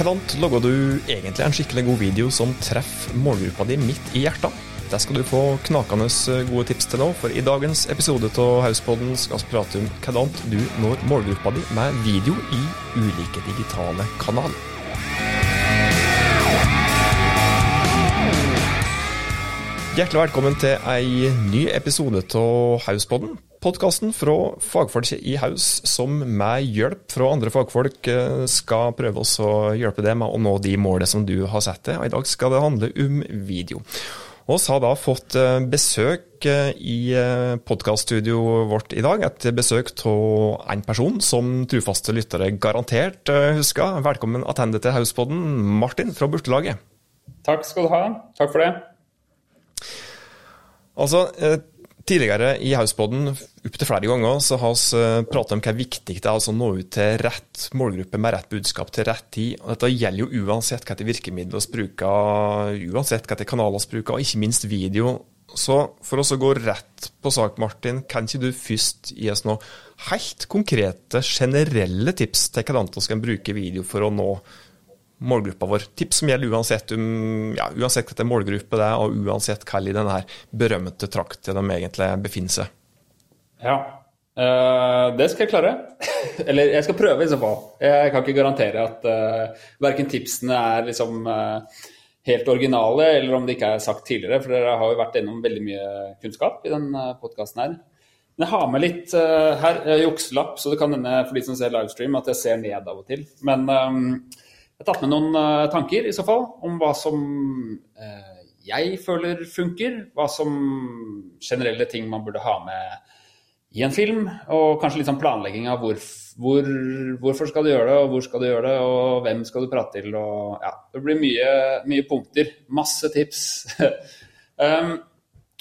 Hvordan lager du egentlig en skikkelig god video som treffer målgruppa di midt i hjertet? Det skal du få knakende gode tips til nå, for i dagens episode av Hauspodden skal vi prate om hvordan du når målgruppa di med video i ulike digitale kanaler. Hjertelig velkommen til ei ny episode av Hauspodden. Podkasten fra fagfolk i Haus som med hjelp fra andre fagfolk eh, skal prøve oss å hjelpe deg med å nå de målene som du har satt deg. Og I dag skal det handle om video. Vi har da fått eh, besøk eh, i podkaststudioet vårt i dag. Et besøk av en person som trufaste lyttere garantert husker. Velkommen tilbake til Hauspodden, Martin fra Burtelaget. Takk skal du ha. Takk for det. Altså, Tidligere i Hauspodden opptil flere ganger så har vi eh, pratet om hvor viktig det er å nå ut til rett målgruppe med rett budskap til rett tid. Og dette gjelder jo uansett hvilke virkemidler vi bruker, uansett hvilke kanaler vi bruker, og ikke minst video. Så for oss å gå rett på sak, Martin, kan ikke du først gi oss noen helt konkrete, generelle tips til hvordan vi skal bruke video for å nå målgruppa vår. Tips som gjelder uansett, um, ja, uansett hva målgruppe det er, og uansett hva i denne berømte trakten de egentlig befinner seg. Ja, uh, det skal jeg klare. Eller jeg skal prøve, i så fall. Jeg kan ikke garantere at uh, eh, verken tipsene er liksom uh, helt originale, eller om det ikke er sagt tidligere, for dere har jo vært gjennom veldig mye kunnskap i den podkasten her. Men jeg har med litt uh, her, jukselapp, så det kan hende for de som ser livestream at jeg ser ned av og til. Men um, jeg har tatt med noen uh, tanker i så fall om hva som uh, jeg føler funker. Hva som generelle ting man burde ha med i en film. Og kanskje litt sånn planlegging av hvor, hvor, hvorfor skal du gjøre det, og hvor skal du gjøre det, og hvem skal du prate til. Og, ja, det blir mye, mye punkter. Masse tips. um,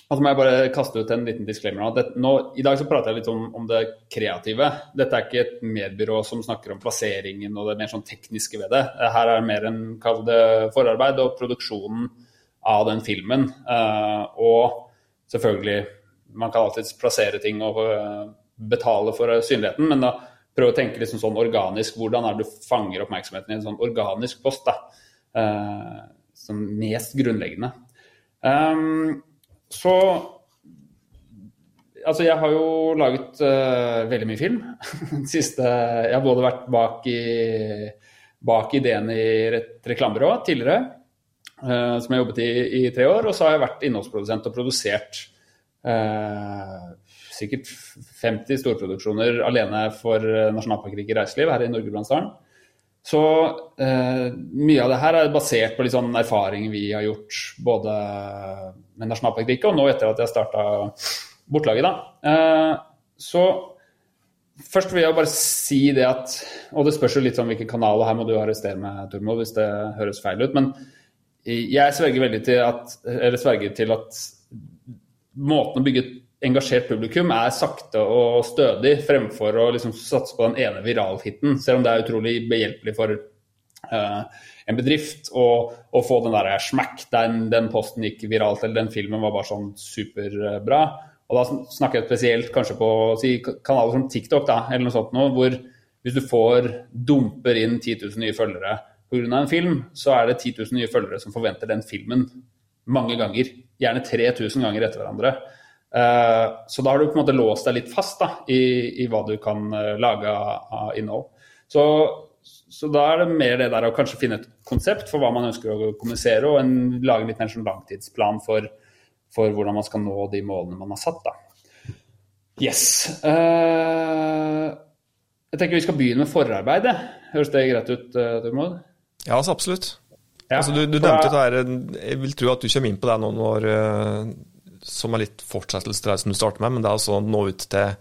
og så må jeg bare kaste ut en liten disclaimer. Det, nå, I dag så prater jeg litt om, om, det kreative. Dette er ikke et medbyrå som snakker om plasseringen og det mer sånn tekniske ved det. Her er det mer en kall det forarbeid og produksjonen av den filmen. Uh, og selvfølgelig, man kan alltids plassere ting og uh, betale for synligheten, men da prøv å tenke liksom sånn organisk. Hvordan er det du fanger oppmerksomheten i en sånn organisk post? da, uh, Som mest grunnleggende. Um, så Altså, jeg har jo laget uh, veldig mye film. Siste Jeg har både vært bak, i, bak ideene i et reklamebyrå tidligere, uh, som jeg jobbet i i tre år, og så har jeg vært innholdsprodusent og produsert uh, sikkert 50 storproduksjoner alene for Nasjonalparkriket Reiseliv her i Norge Gudbrandsdalen. Så eh, mye av det her er basert på liksom erfaring vi har gjort både med Nasjonalparkriket og nå etter at jeg starta bortlaget. da. Eh, så først vil jeg bare si det at Og det spørs jo litt om hvilken kanal, og her må du arrestere meg, Tormod, hvis det høres feil ut. Men jeg sverger veldig til at, eller sverger til at måten å bygge et engasjert publikum er sakte og stødig, fremfor å liksom satse på den ene viralhiten. Selv om det er utrolig behjelpelig for uh, en bedrift å, få den der smack, den, den, posten gikk viralt, eller den filmen var bare sånn superbra. Og da snakker jeg spesielt kanskje på si, kanaler som TikTok, da, eller noe sånt noe, hvor hvis du får dumper inn 10 000 nye følgere pga. en film, så er det 10 000 nye følgere som forventer den filmen mange ganger. Gjerne 3000 ganger etter hverandre. Uh, så da har du på en måte låst deg litt fast da, i, i, hva du kan uh, lage av innhold. Så, så, da er det mer det der å kanskje finne et konsept for hva man ønsker å kommunisere, og en, lage en litt mer sånn langtidsplan for, for, hvordan man skal nå de målene man har satt. Da. Yes. Uh, jeg tenker vi skal begynne med forarbeidet. Høres det greit ut, Tormod? Ja, så absolutt. Ja, altså, du, du nevnte det her, Jeg vil tro at du kommer inn på det nå når som er litt fortsettelse til det som du starter med, men det er altså nå ut til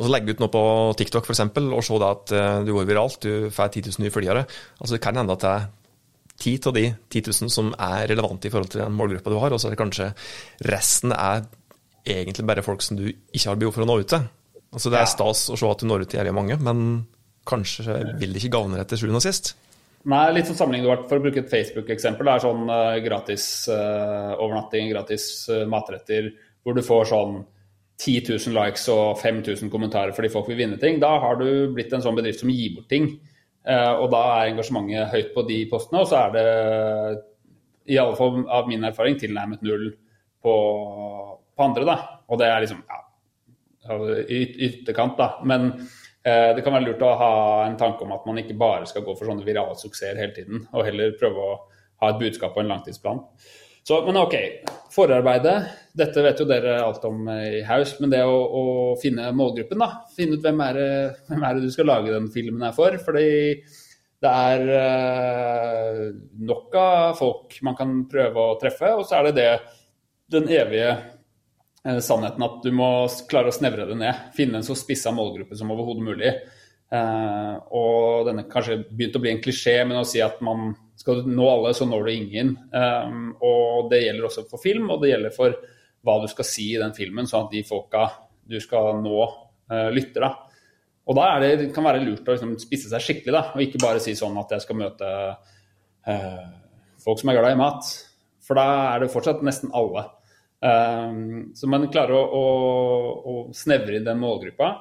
altså Legge ut noe på TikTok f.eks. og se at uh, du går viralt, du får 10 000 nye følgere. Altså Det kan hende at det er ti av de 10 000 som er relevante i forhold til den målgruppa du har, og så er det kanskje resten er egentlig bare folk som du ikke har behov for å nå ut til. Altså Det er stas å se at du når ut til jævlig mange, men kanskje vil det ikke gagne deg til sjuende og sist. Nei, litt sånn sammenlignet For å bruke et Facebook-eksempel. Det er sånn uh, gratis uh, overnatting, gratis uh, matretter, hvor du får sånn 10 000 likes og 5000 kommentarer fordi folk vil vinne ting. Da har du blitt en sånn bedrift som gir bort ting. Og da er engasjementet høyt på de postene, og så er det i alle fall av min erfaring tilnærmet null på, på andre. da, Og det er liksom ja, ytterkant, da. Men det kan være lurt å ha en tanke om at man ikke bare skal gå for sånne virale suksesser hele tiden, og heller prøve å ha et budskap og en langtidsplan. Så, men OK, forarbeidet. Dette vet jo dere alt om i Haus. Men det å, å finne målgruppen, da. Finne ut hvem er, det, hvem er, det, du skal lage den filmen her for. Fordi det er uh, nok av folk man kan prøve å treffe. Og så er det det, den evige sannheten at du må klare å snevre det ned. Finne en så spissa målgruppe som overhodet mulig. Eh, og denne kanskje begynt å bli en klisjé, men å si at man skal du nå alle, så når du ingen. Eh, og det gjelder også for film, og det gjelder for hva du skal si i den filmen, sånn at de folka du skal nå, eh, lytter. da. Og da det, det kan være lurt å liksom, spisse seg skikkelig, da, og ikke bare si sånn at jeg skal møte uh, folk som er glad i mat. For da er det fortsatt nesten alle. Um, så man klarer å, å, å snevre inn den målgruppa.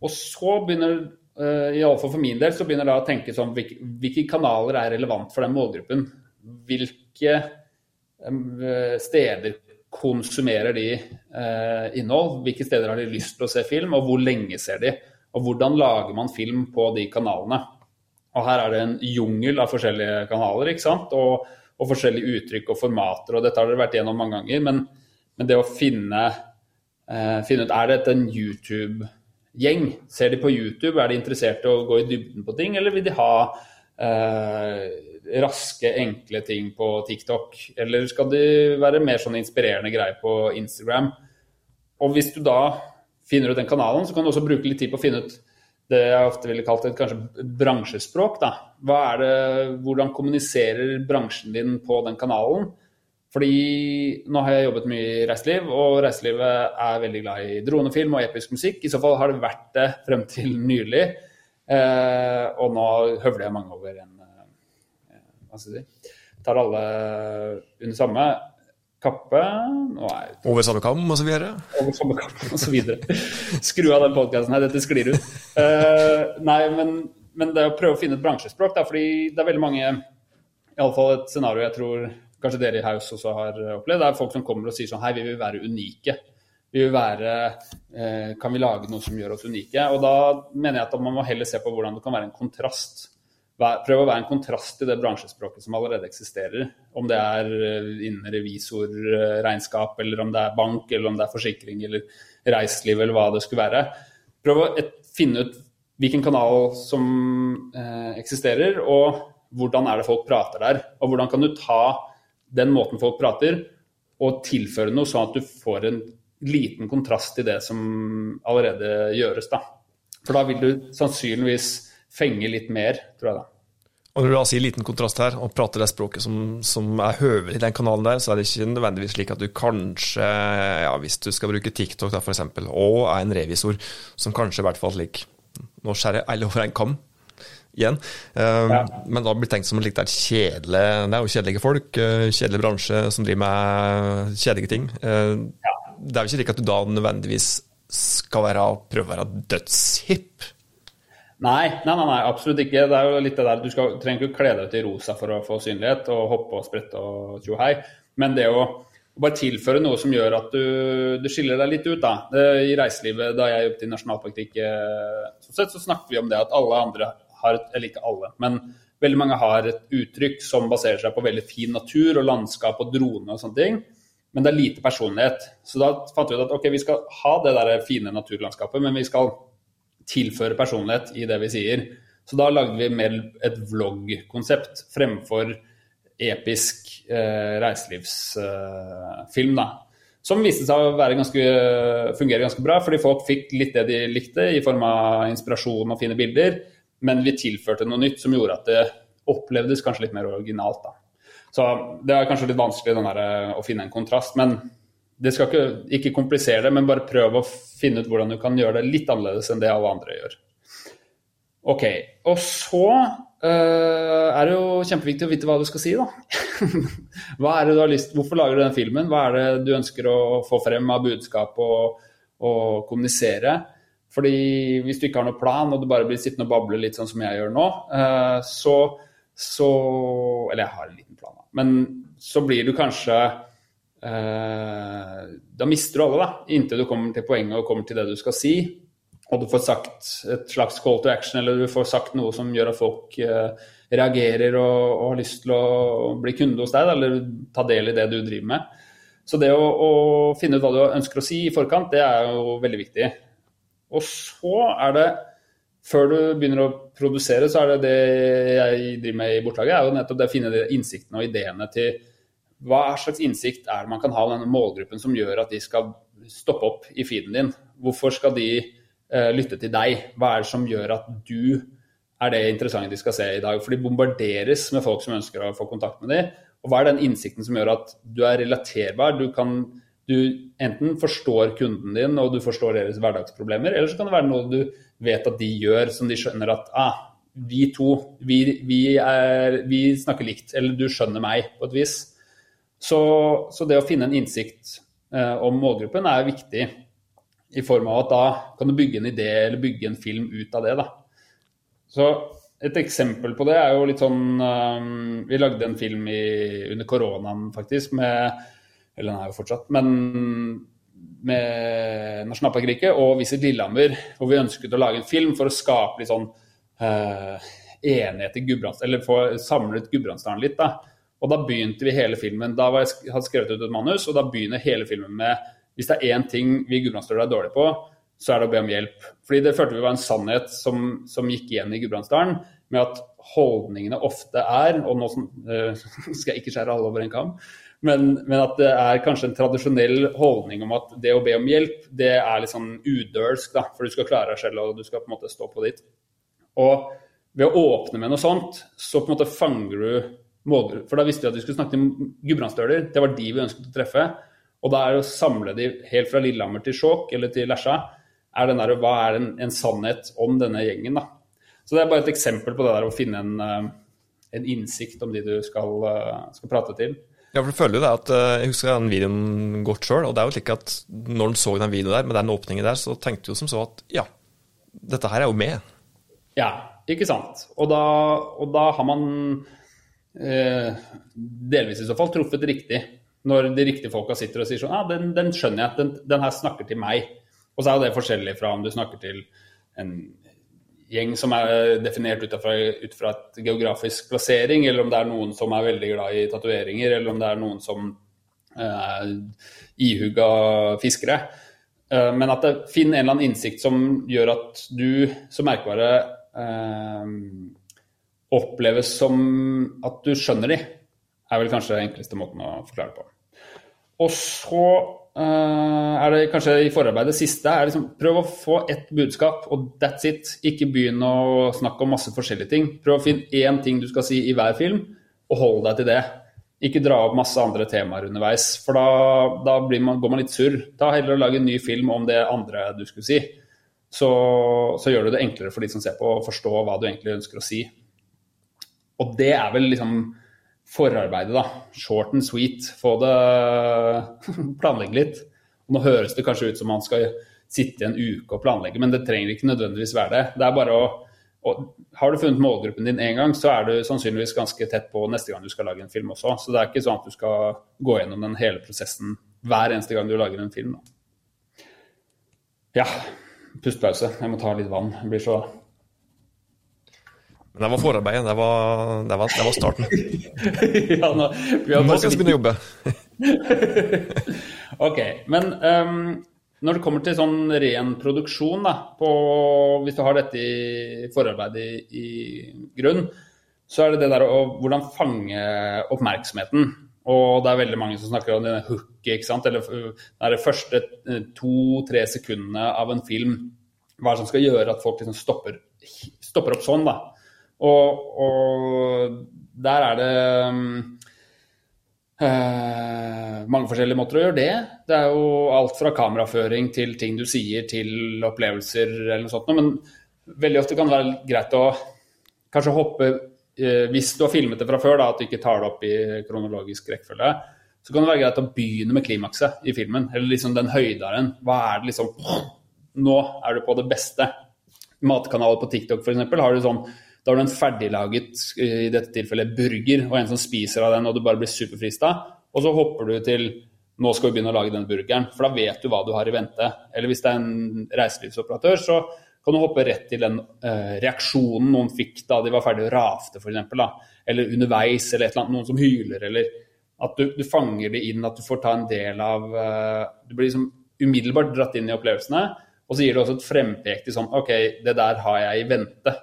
Og så begynner Uh, i alle fall for min del så begynner da å tenke sånn hvilke, hvilke kanaler er relevant for den målgruppen? Hvilke um, steder konsumerer de uh, innhold? Hvilke steder har de lyst til å se film, og hvor lenge ser de? Og hvordan lager man film på de kanalene? Og her er det en jungel av forskjellige kanaler, ikke sant? Og, og forskjellige uttrykk og formater, og dette har dere vært gjennom mange ganger. Men, men det å finne, eh, finne ut Er dette en YouTube gjeng. Ser de på YouTube, er de interessert i å gå i dybden på ting, eller vil de ha eh, raske, enkle ting på TikTok? Eller skal de være mer sånn inspirerende greier på Instagram? Og hvis du da finner ut den kanalen, så kan du også bruke litt tid på å finne ut det jeg ofte ville kalt et kanskje bransjespråk. Da. Det, hvordan kommuniserer bransjen din på den kanalen? Fordi nå har jeg jobbet mye i reiseliv, og reiselivet er veldig glad i dronefilm og episk musikk. I så fall har det vært det frem til nylig. Eh, og nå høvler jeg mange over en eh, Hva skal jeg si Tar alle under samme kappe. over samme kam videre. Over samme kam videre. Skru av den podkasten her, dette sklir ut. Eh, nei, men, men, det å prøve å finne et bransjespråk, da, fordi det er veldig mange Iallfall et scenario jeg tror kanskje dere i Haus også har opplevd, det er folk som kommer og sier sånn Hei, vi vil være unike. Vi vil være eh, Kan vi lage noe som gjør oss unike? Og da mener jeg at man må heller se på hvordan det kan være en kontrast. Prøve å være en kontrast til det bransjespråket som allerede eksisterer. Om det er eh, innen revisorregnskap, eller om det er bank, eller om det er forsikring, eller reiseliv, eller hva det skulle være. Prøv å finne ut hvilken kanal som eh, eksisterer, og hvordan er det folk prater der. Og hvordan kan du ta den måten folk prater, og tilføre noe sånn at du får en liten kontrast til det som allerede gjøres. da. For da vil du sannsynligvis fenge litt mer, tror jeg da. Og Når du da sier liten kontrast her, og prater det språket som, som er høvelig i den kanalen der, så er det ikke nødvendigvis slik at du kanskje, ja, hvis du skal bruke TikTok da f.eks., og er en revisor, som kanskje i hvert fall slik Nå skjærer alle over en kam, igjen. Uh, ja. Men da blir tenkt som litt der kjedelig Det er jo kjedelige folk, uh, kjedelig bransje som driver med kjedelige ting. Uh, ja. Det er jo ikke slik at du da nødvendigvis skal være, prøve å være dødshipp. Nei, nei, nei, nei, absolutt ikke. Det er jo litt det der, Du skal, trenger ikke å kle deg ut i rosa for å få synlighet og hoppe og sprette og tjohei. Men det å bare tilføre noe som gjør at du, du skiller deg litt ut. da. I reiselivet, da jeg jobbet i Nasjonalparktikk, så, så snakket vi om det at alle andre har et, Eller ikke alle, men veldig mange har et uttrykk som baserer seg på veldig fin natur og landskap og drone og sånne ting. Men det er lite personlighet. Så da fant vi ut at ok, vi skal ha det der fine naturlandskapet, men vi skal tilføre personlighet i det vi sier. Så da lagde vi mer et vlogg-konsept fremfor episk eh, reiselivsfilm. Eh, da. Som viste seg å ganske, fungere ganske bra, fordi folk fikk litt det de likte i form av inspirasjon og fine bilder men vi tilførte noe nytt som gjorde at det opplevdes kanskje litt mer originalt. da. Så det er kanskje litt vanskelig der, eh, å finne en kontrast. Men det skal ikke, ikke komplisere det, men bare prøve å finne ut hvordan du kan gjøre det litt annerledes enn det alle andre gjør. Ok, Og så uh, er det jo kjempeviktig å vite hva du skal si, da. hva er det du har lyst, Hvorfor lager du den filmen? Hva er det du ønsker å få frem av budskap og, og kommunisere? Fordi hvis du ikke har noen plan, og du bare blir sittende og bable litt sånn som jeg gjør nå, eh, så, så Eller jeg har en liten plan, da. Men så blir du kanskje eh, Da mister du alle, da. Inntil du kommer til poenget og kommer til det du skal si. Og du får sagt et slags call to action, eller du får sagt noe som gjør at folk eh, reagerer og, og, har lyst til å bli kunde hos deg, eller ta del i det du driver med. Så det å, å, finne ut hva du ønsker å si i forkant, det er jo veldig viktig. Og så er det, før du begynner å produsere, så er det det jeg driver med i bortlaget, er jo nettopp det å finne de innsiktene og ideene til hva slags innsikt er det man kan ha i denne målgruppen som gjør at de skal stoppe opp i feeden din? Hvorfor skal de uh, lytte til deg? Hva er det som gjør at du er det interessante de skal se i dag? For de bombarderes med folk som ønsker å få kontakt med dem. Og hva er den innsikten som gjør at du er relaterbar? Du kan du enten forstår kunden din og du forstår deres hverdagsproblemer, eller så kan det være noe du vet at de gjør som de skjønner at ah, vi to, vi, vi, er, vi snakker likt, eller du skjønner meg på et vis. Så, så det å finne en innsikt eh, om målgruppen er viktig i form av at da kan du bygge en idé eller bygge en film ut av det. da. Så et eksempel på det er jo litt sånn um, Vi lagde en film i, under koronaen, faktisk, med Eller den er jo fortsatt, men med Nasjonalparkriket og Visit Lillehammer, hvor vi ønsket å lage en film for å skape litt sånn eh, enighet i Gudbrandsdalen, eller få samlet Gudbrandsdalen litt. da. Og da begynte vi hele filmen. Da jeg, hadde skrevet ut et manus, og da begynner hele filmen med hvis det er én ting vi gudbrandsdøler er dårlige på, så er det å be om hjelp. Fordi det følte vi var en sannhet som, som gikk igjen i Gudbrandsdalen, med at holdningene ofte er, og nå uh, skal jeg ikke skjære alle over en kam, men, men, at det er kanskje en tradisjonell holdning om at det å be om hjelp, det er litt sånn udølsk, da, for du skal klare deg selv og du skal på en måte stå på ditt. Og ved å åpne med noe sånt, så på en måte fanger du målgruppen. For da visste vi at vi skulle snakke til gudbrandsdøler, det var de vi ønsket å treffe. Og da er det å samle de helt fra Lillehammer til Skjåk eller til Lesja, er den der, hva er en, en, sannhet om denne gjengen. da. Så det er bare et eksempel på det der å finne en, eh, en innsikt om de du skal, eh, skal, prate til. Ja, for du føler jo det at eh, Jeg husker den videoen godt sjøl, og det er jo slik at når en så den videoen der, med den åpningen der, så tenkte du som så at ja, dette her er jo med. Ja, ikke sant. Og da, og da har man eh, delvis i så fall truffet riktig når de riktige folka sitter og sier sånn Ja, ah, den, den, skjønner jeg, den, den, her snakker til meg. Og så er det forskjellig fra om du snakker til en gjeng som er definert ut fra, et geografisk plassering, eller om det er noen som er veldig glad i tatoveringer, eller om det er noen som er eh, ihugga fiskere. Eh, men at det finner en eller annen innsikt som gjør at du som merkevare eh, oppleves som at du skjønner de, er vel kanskje den enkleste måten å forklare det på. Og så uh, er det kanskje i forarbeidet siste er liksom prøv å få ett budskap, og that's it. Ikke begynn å snakke om masse forskjellige ting. Prøv å finne én ting du skal si i hver film, og hold deg til det. Ikke dra opp masse andre temaer underveis, for da, da man, går man litt surr. Ta heller og lag en ny film om det andre du skulle si. Så, så, gjør du det enklere for de som ser på, å forstå hva du egentlig ønsker å si. Og det er vel liksom forarbeidet, da. Short and sweet. Få det Planlegge litt. Nå høres det kanskje ut som man skal sitte en uke og planlegge, men det trenger ikke nødvendigvis være det. Det er bare å Har du funnet målgruppen din én gang, så er du sannsynligvis ganske tett på neste gang du skal lage en film også. Så det er ikke sånn at du skal gå gjennom den hele prosessen hver eneste gang du lager en film. Ja, pustepause. Jeg må ta litt vann. Jeg blir så men det var forarbeidet. Det var, det var, det var starten. ja, nå, nå skal vi begynne å jobbe. ok. Men um, når det kommer til sånn ren produksjon, da, på, hvis du har dette i forarbeidet i, i, grunn, så er det det der å hvordan fange oppmerksomheten. Og det er veldig mange som snakker om denne hooket, ikke sant. Eller er de første eh, to-tre sekundene av en film. Hva er det som skal gjøre at folk liksom stopper, stopper opp sånn, da. Og, og der er det uh, mange forskjellige måter å gjøre det. Det er jo alt fra kameraføring til ting du sier, til opplevelser eller noe sånt. Men veldig ofte kan det være greit å kanskje hoppe uh, Hvis du har filmet det fra før, da, at du ikke tar det opp i kronologisk rekkefølge, så kan det være greit å begynne med klimakset i filmen. Eller liksom den høydaren. Hva er det liksom nå er du på det beste. Matkanaler på TikTok f.eks. har du sånn da har du en ferdiglaget i dette tilfellet burger, og en som spiser av den, og du bare blir superfrista. Og så hopper du til nå skal vi begynne å lage denne burgeren, for da vet du hva du har i vente. Eller hvis det er en reiselivsoperatør, så kan du hoppe rett til den eh, reaksjonen noen fikk da de var ferdig å rafte, f.eks. Eller underveis, eller eller annet, noen som hyler, eller at du, du, fanger det inn, at du får ta en del av uh, Du blir liksom umiddelbart dratt inn i opplevelsene. Og så gir det også et frempek til sånn OK, det der har jeg i vente.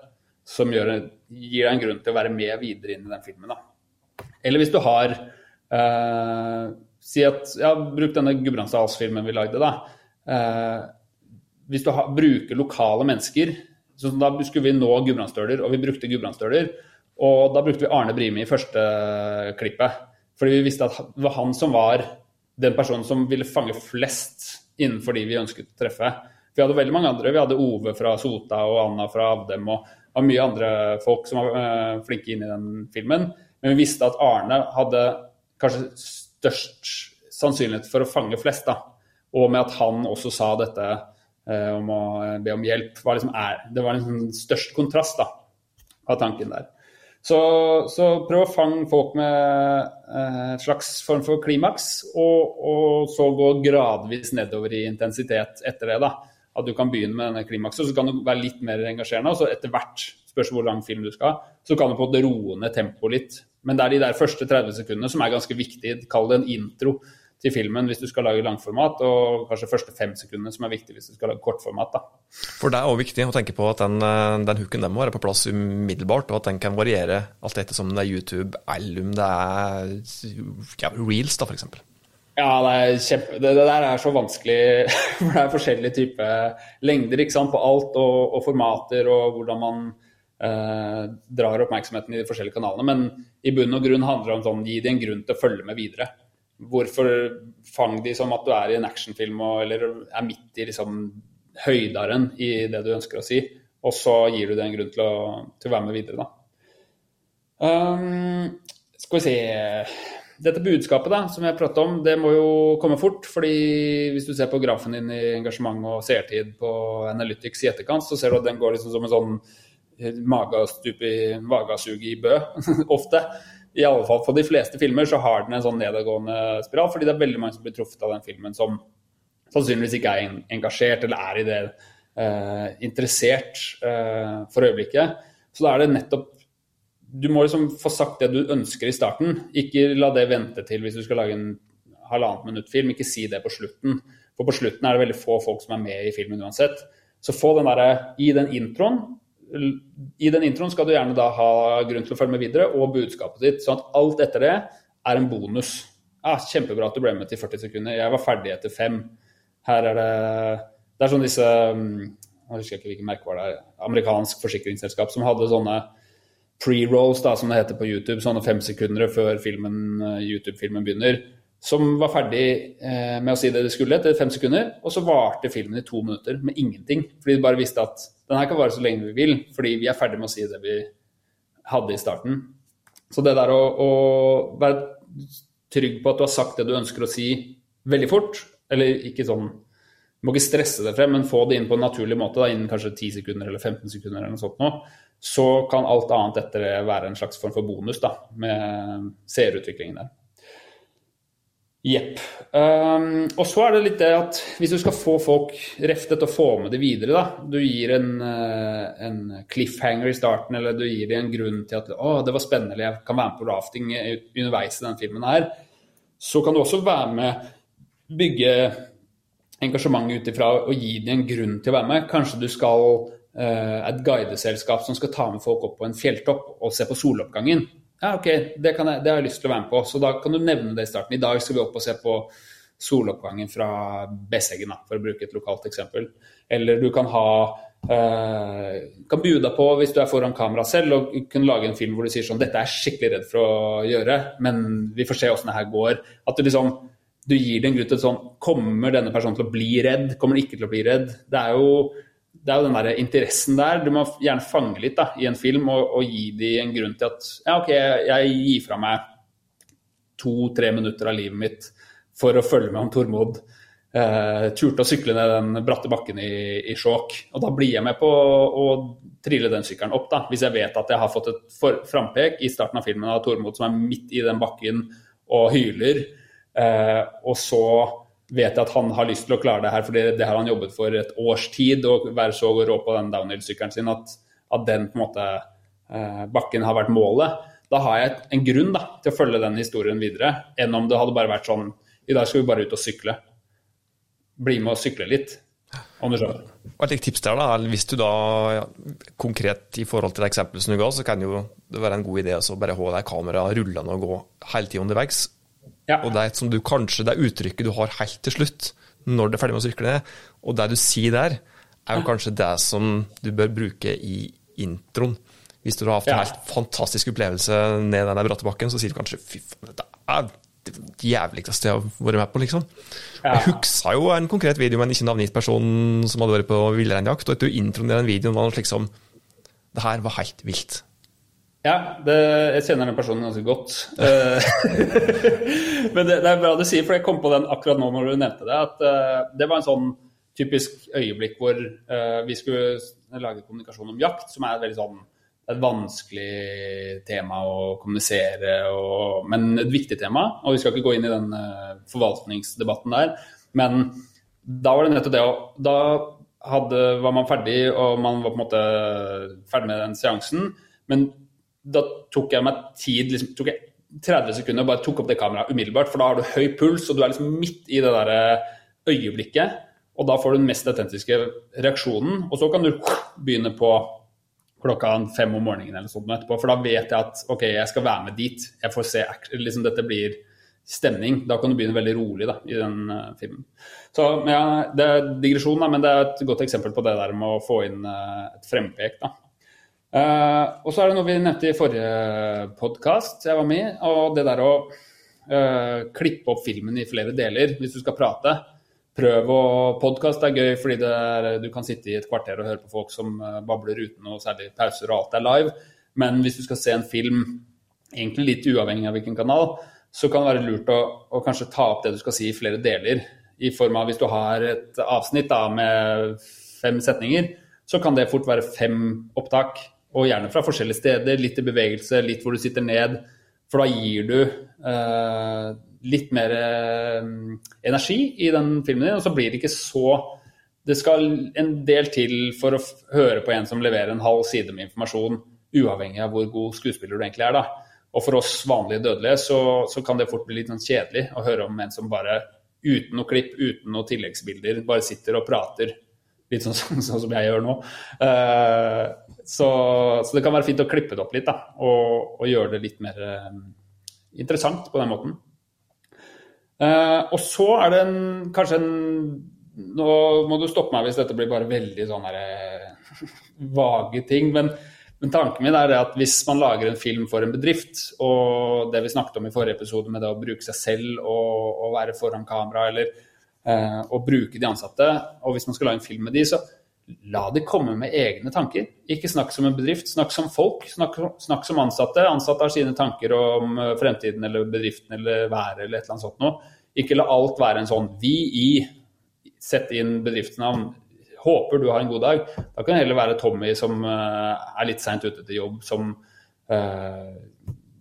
Som gjør, gir deg en grunn til å være med videre inn i den filmen. da. Eller hvis du har eh, Si at Ja, bruk denne Gudbrandsdalsfilmen vi lagde, da. Eh, hvis du ha, bruker lokale mennesker så Da skulle vi nå gudbrandsdøler, og vi brukte gudbrandsdøler. Og da brukte vi Arne Brimi i første klippet. Fordi vi visste at det var han som var den personen som ville fange flest innenfor de vi ønsket å treffe. Vi hadde veldig mange andre. Vi hadde Ove fra Sota og Anna fra Avdem og, og mye andre folk som var uh, flinke inn i den filmen. Men vi visste at Arne hadde kanskje størst sannsynlighet for å fange flest. da. Og med at han også sa dette eh, om å be om hjelp, var liksom er, det var liksom størst kontrast da, av tanken der. Så, så, prøv å fange folk med eh, slags form for klimaks, og, og, så gå gradvis nedover i intensitet etter det. da. At du kan begynne med denne klimaksen, så kan du være litt mer engasjerende. Og så etter hvert, spørs hvor lang film du skal ha, så kan du på en roe tempoet litt. Men det er de der første 30 sekundene som er ganske viktige. Kall det en intro til filmen hvis du skal lage langformat, og kanskje første fem sekundene som er viktig hvis du skal lage kortformat. da. For det er òg viktig å tenke på at den, eh, den hooken må være på plass umiddelbart, og at den kan variere alt etter som det er YouTube eller om det er ja, reels, da f.eks. Ja, det, kjempe, det, det, der er så vanskelig, for det er forskjellige typer lengder på alt, og, og formater, og hvordan man eh, drar oppmerksomheten i de forskjellige kanalene. Men i bunn og grunn handler det om sånn, gi de en grunn til å følge med videre. Hvorfor fang de som at du er i en actionfilm eller er midt i liksom høydaren i det du ønsker å si, og så gir du det en grunn til å, til å være med videre, da. Um, skal vi se Dette budskapet da, som jeg pratet om, det må jo komme fort. fordi hvis du ser på grafen din i engasjement og seertid på Analytics i etterkant, så ser du at den går liksom som en sånn magesug i bø, ofte i alle fall for de fleste filmer så har den en sånn nedadgående spiral, fordi det er veldig mange som blir truffet av den filmen som sannsynligvis ikke er engasjert eller er i det eh, interessert eh, for øyeblikket. Så da er det nettopp Du må liksom få sagt det du ønsker i starten. Ikke la det vente til hvis du skal lage en halvannet minutt film. Ikke si det på slutten. For på slutten er det veldig få folk som er med i filmen uansett. Så få den der, i den introen i den introen skal du gjerne da ha grunn til å følge med videre, og budskapet ditt. Sånn at alt etter det er en bonus. Ja, kjempebra at du ble med til 40 sekunder. Jeg var ferdig etter fem. Her er det Det er sånn disse mm, Jeg husker ikke hvilket merke var det Amerikansk forsikringsselskap som hadde sånne pre-rolls, da, som det heter på YouTube. Sånne fem sekunder før YouTube-filmen begynner som var ferdig eh, med å si det de skulle etter fem sekunder. Og så varte filmen i to minutter med ingenting. Fordi de bare visste at den her kan vare så lenge vi vil, fordi vi er ferdig med å si det vi hadde i starten. Så det der å, å være trygg på at du har sagt det du ønsker å si veldig fort, eller ikke sånn Du må ikke stresse det frem, men få det inn på en naturlig måte, da, innen kanskje 10 sekunder eller 15 sekunder eller noe sånt nå, så kan alt annet etter det være en slags form for bonus da, med seerutviklingen der. Jepp. Um, og så er det litt det at hvis du skal få folk reftet og få med det videre, da Du gir en, uh, en, cliffhanger i starten, eller du gir dem en grunn til at å, det var spennende, jeg kan være med på rafting underveis i denne filmen her. Så kan du også være med, bygge engasjement ut ifra og gi dem en grunn til å være med. Kanskje du skal et guideselskap som skal ta med folk opp på en fjelltopp og se på soloppgangen. Ja, ok, det, jeg, det, har jeg lyst til å være med på. Så da kan du nevne det i starten. I dag skal vi opp og se på soloppgangen fra Besseggen, for å bruke et lokalt eksempel. Eller du kan ha eh, kan deg på, hvis du er foran kamera selv, og kunne lage en film hvor du sier sånn Dette er jeg skikkelig redd for å gjøre, men vi får se åssen det her går. At du liksom du gir det en grunn til sånn Kommer denne personen til å bli redd? Kommer den ikke til å bli redd? Det er jo det er jo den der interessen der. Du må gjerne fange litt da, i en film og, og gi dem en grunn til at ja, OK, jeg gir fra meg to-tre minutter av livet mitt for å følge med om Tormod eh, turte å sykle ned den bratte bakken i, i Skjåk. Og da blir jeg med på å, trille den sykkelen opp, da, hvis jeg vet at jeg har fått et for, frampek i starten av filmen av Tormod som er midt i den bakken og hyler. eh, og så vet jeg at han har lyst til å klare det her, for det har han jobbet for et års tid. Å være så rå på den downhill-sykkelen sin at, at, den på en måte uh, bakken har vært målet. Da har jeg en grunn da, til å følge den historien videre, enn om det hadde bare vært sånn I dag skal vi bare ut og sykle. Bli med og sykle litt, om du skjønner. Et tips der da, Hvis du da ja, konkret i forhold til det eksempelet som du ga, så kan jo det være en god idé å bare ha deg kameraet rullende og gå hele tida underveis. Ja. Og det, som du kanskje, det er uttrykket du har helt til slutt, når du er ferdig med å sykle ned, og det du sier der, er jo kanskje det som du bør bruke i introen. Hvis du har hatt en helt fantastisk opplevelse ned den bratte bakken, så sier du kanskje 'fy faen, dette er det jævligste jeg har vært med på', liksom. Ja. Jeg huska jo en konkret video med en ikke navngitt person som hadde vært på villreinjakt, og etter introen i den videoen var det liksom Det her var helt vilt. Ja, det, jeg kjenner den personen ganske godt. Eh, men det, det, er bra du sier, for jeg kom på den akkurat nå når du nevnte det. At uh, det var en sånn typisk øyeblikk hvor uh, vi skulle lage kommunikasjon om jakt, som er et veldig sånn et vanskelig tema å kommunisere, og, men et viktig tema. Og vi skal ikke gå inn i den forvaltningsdebatten der. Men da var det nettopp det å Da hadde, var man ferdig, og man var på en måte ferdig med den seansen. Men da tok jeg meg tid, liksom, tok jeg 30 sekunder og bare tok opp det kameraet umiddelbart. For da har du høy puls, og du er liksom midt i det der eh, øyeblikket. Og da får du den mest autentiske reaksjonen. Og så kan du begynne på klokka fem om morgenen eller sånt etterpå. For da vet jeg at OK, jeg skal være med dit. Jeg får se liksom Dette blir stemning. Da kan du begynne veldig rolig da, i den uh, filmen. Så ja, Det er digresjon, da, men det er et godt eksempel på det der med å få inn uh, et frempek. da. Uh, og så er det noe vi nevnte i forrige podkast jeg var med i, og det der å uh, klippe opp filmen i flere deler hvis du skal prate. Prøv å Podkast er gøy fordi er, du kan sitte i et kvarter og høre på folk som uh, babler uten noe særlig pauser, og alt er live. Men hvis du skal se en film, egentlig litt uavhengig av hvilken kanal, så kan det være lurt å, å kanskje ta opp det du skal si i flere deler. I form av hvis du har et avsnitt da, med fem setninger, så kan det fort være fem opptak og gjerne fra forskjellige steder. Litt i bevegelse, litt hvor du sitter ned. For da gir du eh, litt mer eh, energi i den filmen din, og så blir det ikke så Det skal en del til for å høre på en som leverer en halv side med informasjon, uavhengig av hvor god skuespiller du egentlig er. da. Og for oss vanlige dødelige så, så kan det fort bli litt sånn kjedelig å høre om en som bare uten noe klipp, uten noe tilleggsbilder, bare sitter og prater. Litt sånn, sånn, sånn som jeg gjør nå. Uh, så, så, det kan være fint å klippe det opp litt da, og, og gjøre det litt mer um, interessant på den måten. Uh, og så er det en, kanskje en Nå må du stoppe meg hvis dette blir bare veldig sånn her, vage ting. Men, men, tanken min er at hvis man lager en film for en bedrift, og det vi snakket om i forrige episode med det å bruke seg selv og, og være foran kamera, eller uh, å bruke de ansatte, og hvis man skal lage en film med de, så la de komme med egne tanker. Ikke snakk som en bedrift, snakk som folk. Snakk, snakk som ansatte. Ansatte har sine tanker om eh, fremtiden eller bedriften eller været eller et eller annet sånt noe. Ikke la alt være en sånn vi i Sett inn bedriftsnavn. Håper du har en god dag. Da kan det heller være Tommy som uh, er litt seint ute til jobb, som uh,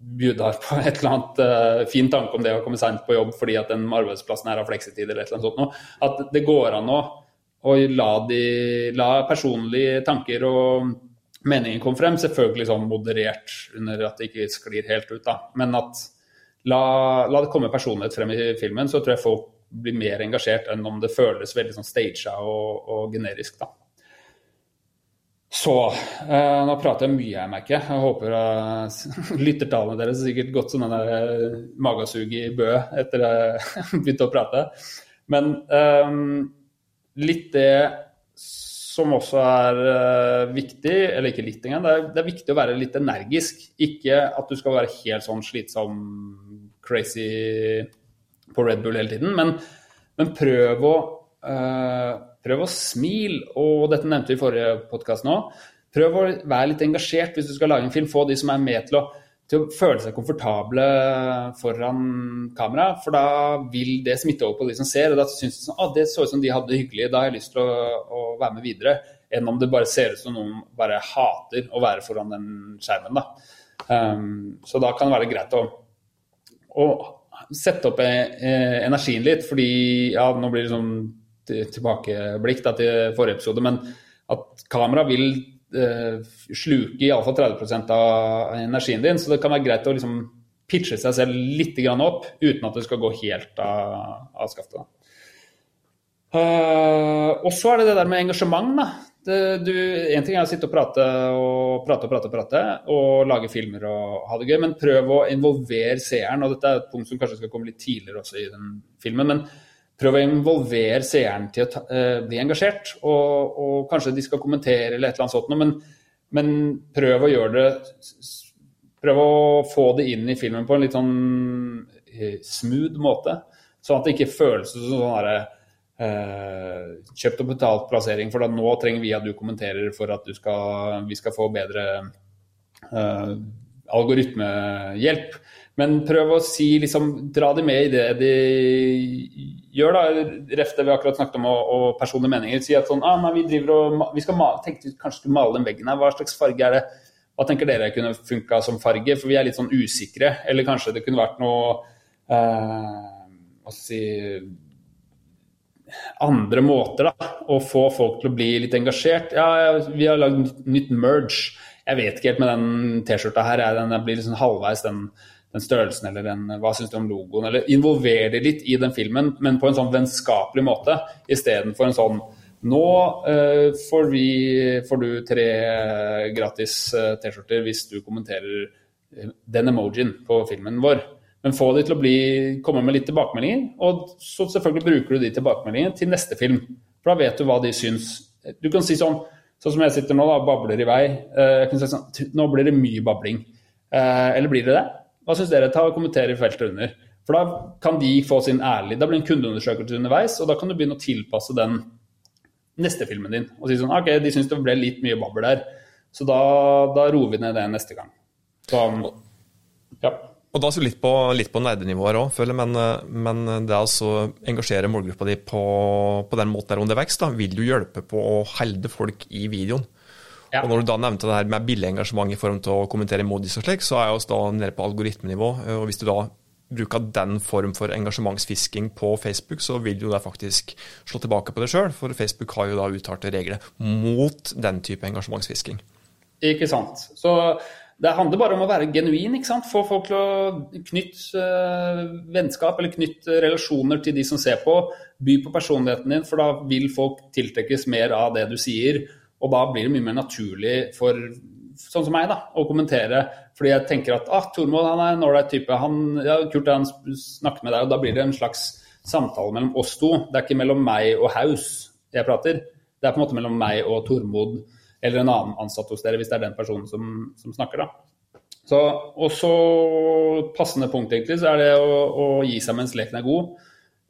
bjuder på et eller annet uh, fin tanke om det å komme sent på jobb fordi at den arbeidsplassen her har fleksitid eller et eller annet sånt noe. At det går an å å la, de, la personlige tanker og meninger komme frem. Selvfølgelig sånn moderert under at det ikke sklir helt ut, da. Men at la, la, det komme personlighet frem i filmen, så tror jeg folk blir mer engasjert enn om det føles veldig sånn staged og, og, generisk, da. Så eh, Nå prater jeg mye, jeg merker. Jeg håper uh, lyttertallene deres er sikkert gått den uh, magesug i Bø etter jeg begynte å prate. Men eh, litt det som også er uh, viktig, eller ikke litt engang, det er, det er, viktig å være litt energisk. Ikke at du skal være helt sånn slitsom, crazy på Red Bull hele tiden, men, men prøv å prøv å smile, og dette nevnte vi i forrige podkast nå. Prøv å være litt engasjert hvis du skal lage en film. Få de som er med til å, til å føle seg komfortable foran kamera. For da vil det smitte over på de som ser, og da syns de sånn, ah, det så ut som de hadde det hyggelig, da har jeg lyst til å, å, være med videre. Enn om det bare ser ut som noen bare hater å være foran den skjermen. da. Um, så da kan det være greit å, å sette opp eh, energien litt, fordi ja, nå blir det sånn tilbakeblikk til forrige episode, men at kamera vil eh, sluke iallfall 30% av energien din, så det kan være greit å liksom pitche seg selv litt opp uten at det skal gå helt av, av skaftet. Uh, og så er det det der med engasjement. da. Det, en ting er å sitte og prate og prate og prate og prate og lage filmer og ha det gøy, men prøv å involvere seeren. og Dette er et punkt som kanskje skal komme litt tidligere også i den filmen. men Prøv å involvere seeren til å uh, bli engasjert. Og, og, kanskje de skal kommentere eller et eller annet sånt, men, men prøv å gjøre det Prøv å få det inn i filmen på en litt sånn uh, smooth måte. Sånn at det ikke føles som sånn herre uh, kjøpt og betalt plassering, for da nå trenger vi at du kommenterer for at skal, vi skal få bedre algoritmehjelp. Men prøv å si, liksom, dra de med i det de gjør. da, Ref det vi akkurat snakket om, og, og personlige meninger. Si at sånn, ah, nei, vi driver og, vi skal male, tenkte kanskje skulle male den veggen her. Hva slags farge er det? Hva tenker dere kunne funka som farge? For vi er litt sånn usikre. Eller kanskje det kunne vært noe eh, Hva skal jeg si andre måter da, å få folk til å bli litt engasjert. Ja, vi har lagd nytt merge. Jeg vet ikke helt med den T-skjorta her. Den blir liksom halvveis den den størrelsen eller den, hva syns du om logoen? Eller involver de litt i den filmen, men på en sånn vennskapelig måte, istedenfor en sånn nå uh, får, vi, får, du tre gratis uh, T-skjorter hvis du kommenterer uh, den emojien på filmen vår. Men få de til å bli, komme med litt tilbakemeldinger, og så selvfølgelig bruker du de tilbakemeldingene til neste film. For da vet du hva de syns. Du kan si sånn, sånn som jeg sitter nå, da, babler i vei. jeg kan si sånn, Nå blir det mye babling. eller blir det det? Hva syns dere? Ta og Kommenter i feltet under. For da kan de få sin ærlige Da blir det en kundeundersøkelse underveis, og da kan du begynne å tilpasse den neste filmen din. Og si sånn OK, de syns det ble litt mye babbel der, så da, da roer vi ned det neste gang. Så, ja. Og da litt på, litt på nerdenivåer òg, føler jeg. Men, men det å engasjere målgruppa di på, på den måten der under vekst, da, vil jo hjelpe på å holde folk i videoen. Ja. Og Når du da nevnte det her med billig engasjement i form til å kommentere modis og slik, så er jeg også da nede på algoritmenivå. og Hvis du da bruker den form for engasjementsfisking på Facebook, så vil du da faktisk slå tilbake på det sjøl, for Facebook har jo da uttalte regler mot den type engasjementsfisking. Ikke sant. Så det handler bare om å være genuin. ikke sant? Få folk til å knytte uh, vennskap eller knytte relasjoner til de som ser på. By på personligheten din, for da vil folk tiltrekkes mer av det du sier. Og da blir det mye mer naturlig for sånn som meg da, å kommentere. Fordi jeg tenker at ah, Tormod han er en ålreit type. Han, ja, kult han snakker med deg. Og da blir det en slags samtale mellom oss to. Det er ikke mellom meg og Haus jeg prater. Det er på en måte mellom meg og Tormod eller en annen ansatt hos dere, hvis det er den personen som, som snakker. da. Så, og så passende punkt egentlig, så er det å, å gi seg mens leken er god.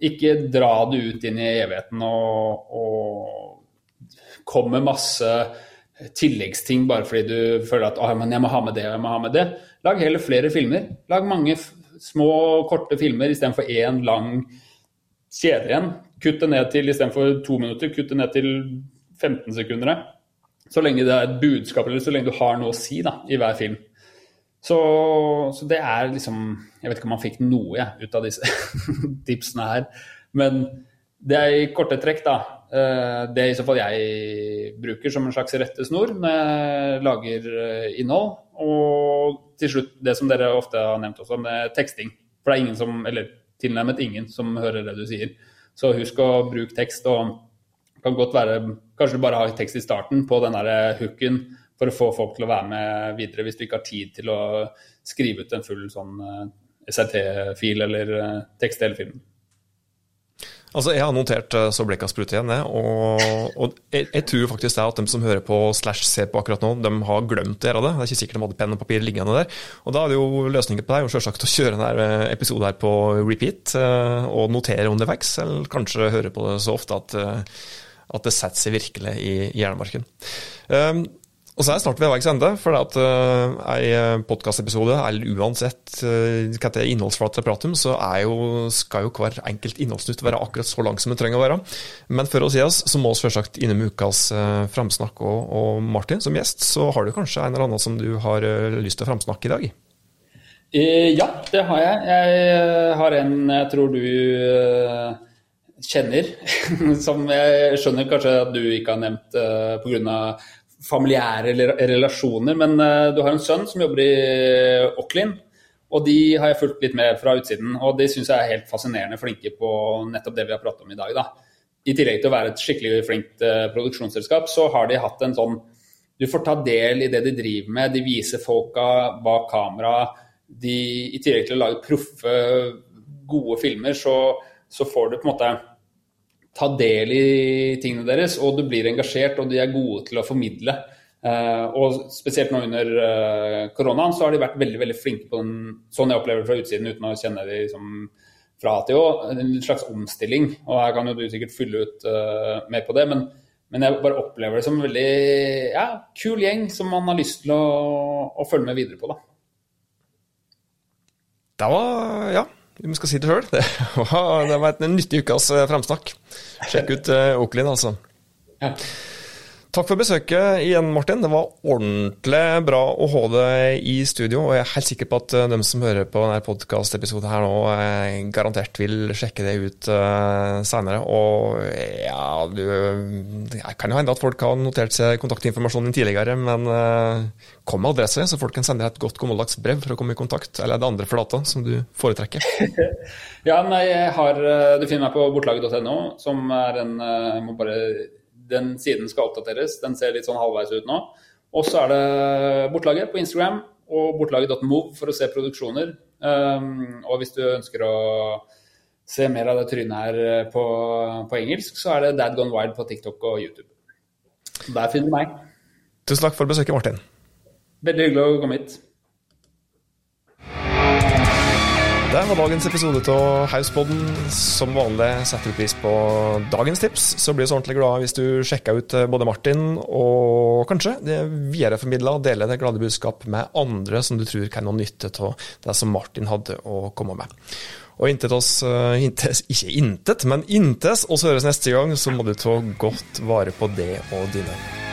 Ikke dra det ut inn i evigheten og, og kommer masse tilleggsting bare fordi du føler at jeg må ha med det og jeg må ha med det. Lag heller flere filmer. Lag mange små, korte filmer istedenfor én lang kjede igjen. Kutt det ned til istedenfor to minutter, kutt det ned til 15 sekunder. Så lenge det er et budskap eller så lenge du har noe å si da, i hver film. Så, så, det er liksom Jeg vet ikke om man fikk noe jeg, ut av disse tipsene her. Men det er i korte trekk, da. Eh, det i så fall jeg bruker som en slags rettesnor når jeg lager eh, innhold. Og til slutt det som dere ofte har nevnt også, med teksting. For det er ingen som, eller tilnærmet ingen, som hører det du sier. Så husk å bruke tekst. og kan godt være, Kanskje du bare har tekst i starten på den der hooken for å få folk til å være med videre, hvis du ikke har tid til å skrive ut en full sånn eh, SRT-fil eller tekst hele filmen. Altså, Jeg har notert uh, så blekka spruter igjen, jeg. Og, og jeg, jeg, tror faktisk det at de som hører på slash ser på akkurat nå, de har glemt å gjøre det. Det er ikke sikkert de hadde penn og papir liggende der. Og Da er det jo løsningen på deg selvsagt å kjøre denne eh, episoden her på repeat uh, og notere underveis, eller kanskje høre på det så ofte at, at det setter seg virkelig i hjernemarken. Um, Og så er jeg snart ved veis ende, for at uh, ei podkastepisode, eller uansett uh, hva det innholdsflate jeg prater om, så jo, skal jo hver enkelt innholdsnytt være akkurat så lang som det trenger å være. Men for å si oss, så må vi selvsagt innom ukas uh, framsnakk. Og, og, Martin, som gjest, så har du kanskje en eller annen som du har uh, lyst til å framsnakke i dag? Ja, det har jeg. Jeg har en jeg tror du kjenner, som jeg skjønner kanskje at du ikke har nevnt pga familiære relasjoner. Men uh, du har en sønn som jobber i Auckland, og de har jeg fulgt litt med fra utsiden. Og de syns jeg er helt fascinerende flinke på nettopp det vi har pratet om i dag. da. I tillegg til å være et skikkelig flinkt uh, produksjonsselskap, så har de hatt en sånn Du får ta del i det de driver med, de viser folka bak kamera. De, I tillegg til å lage proffe, gode filmer, så, så får du på en måte ta del i tingene deres, og du blir engasjert, og de er gode til å formidle. Uh, og spesielt nå under uh, koronaen så har de vært veldig veldig flinke på den, sånn jeg opplever det fra utsiden uten å kjenne de liksom, fra til Å, en slags omstilling. Og her kan jo du sikkert fylle ut uh, mer på det, men, men, jeg bare opplever det som en veldig ja, kul gjeng som man har lyst til å, å følge med videre på. da. Det var Ja, vi skal si det sjøl. Det, det, var et nyttig ukas framsnakk. fremsnakk. Sjekk ut uh, Oaklin, altså. Ja. Takk for besøket igjen, Martin. Det var ordentlig bra å ha deg i studio. Og jeg er helt sikker på at eh, de som hører på denne podkastepisoden her nå, eh, garantert vil sjekke det ut seinere. senere. Og ja, du Det kan jo hende at folk har notert seg kontaktinformasjonen din tidligere, men kom med adresse, så folk kan sende deg et godt gammeldags brev for å komme i kontakt. Eller er det andre flata som du foretrekker? ja, nei, jeg har Du finner meg på bortlaget.no, som er en Jeg må bare den siden skal oppdateres. Den ser litt sånn halvveis ut nå. Og så er det Bortlaget på Instagram og bortlaget.move for å se produksjoner. Um, og hvis du ønsker å se mer av det trynet her eh, på, på engelsk, så er det Dad Gone Wild på TikTok og YouTube. Der finner du meg. Tusen takk for besøket, Martin. Veldig hyggelig å komme hit. Det var dagens episode av Hauspodden. Som vanlig setter vi pris på dagens tips. Så blir vi så ordentlig glad hvis du sjekker ut eh, både Martin og kanskje det videreformidla og deler det glade budskap med andre som du tror kan ha nytte av det som Martin hadde å komme med. Og intet oss, intes, ikke intet, men inntes oss høres neste gang, så må du ta godt vare på det og dine.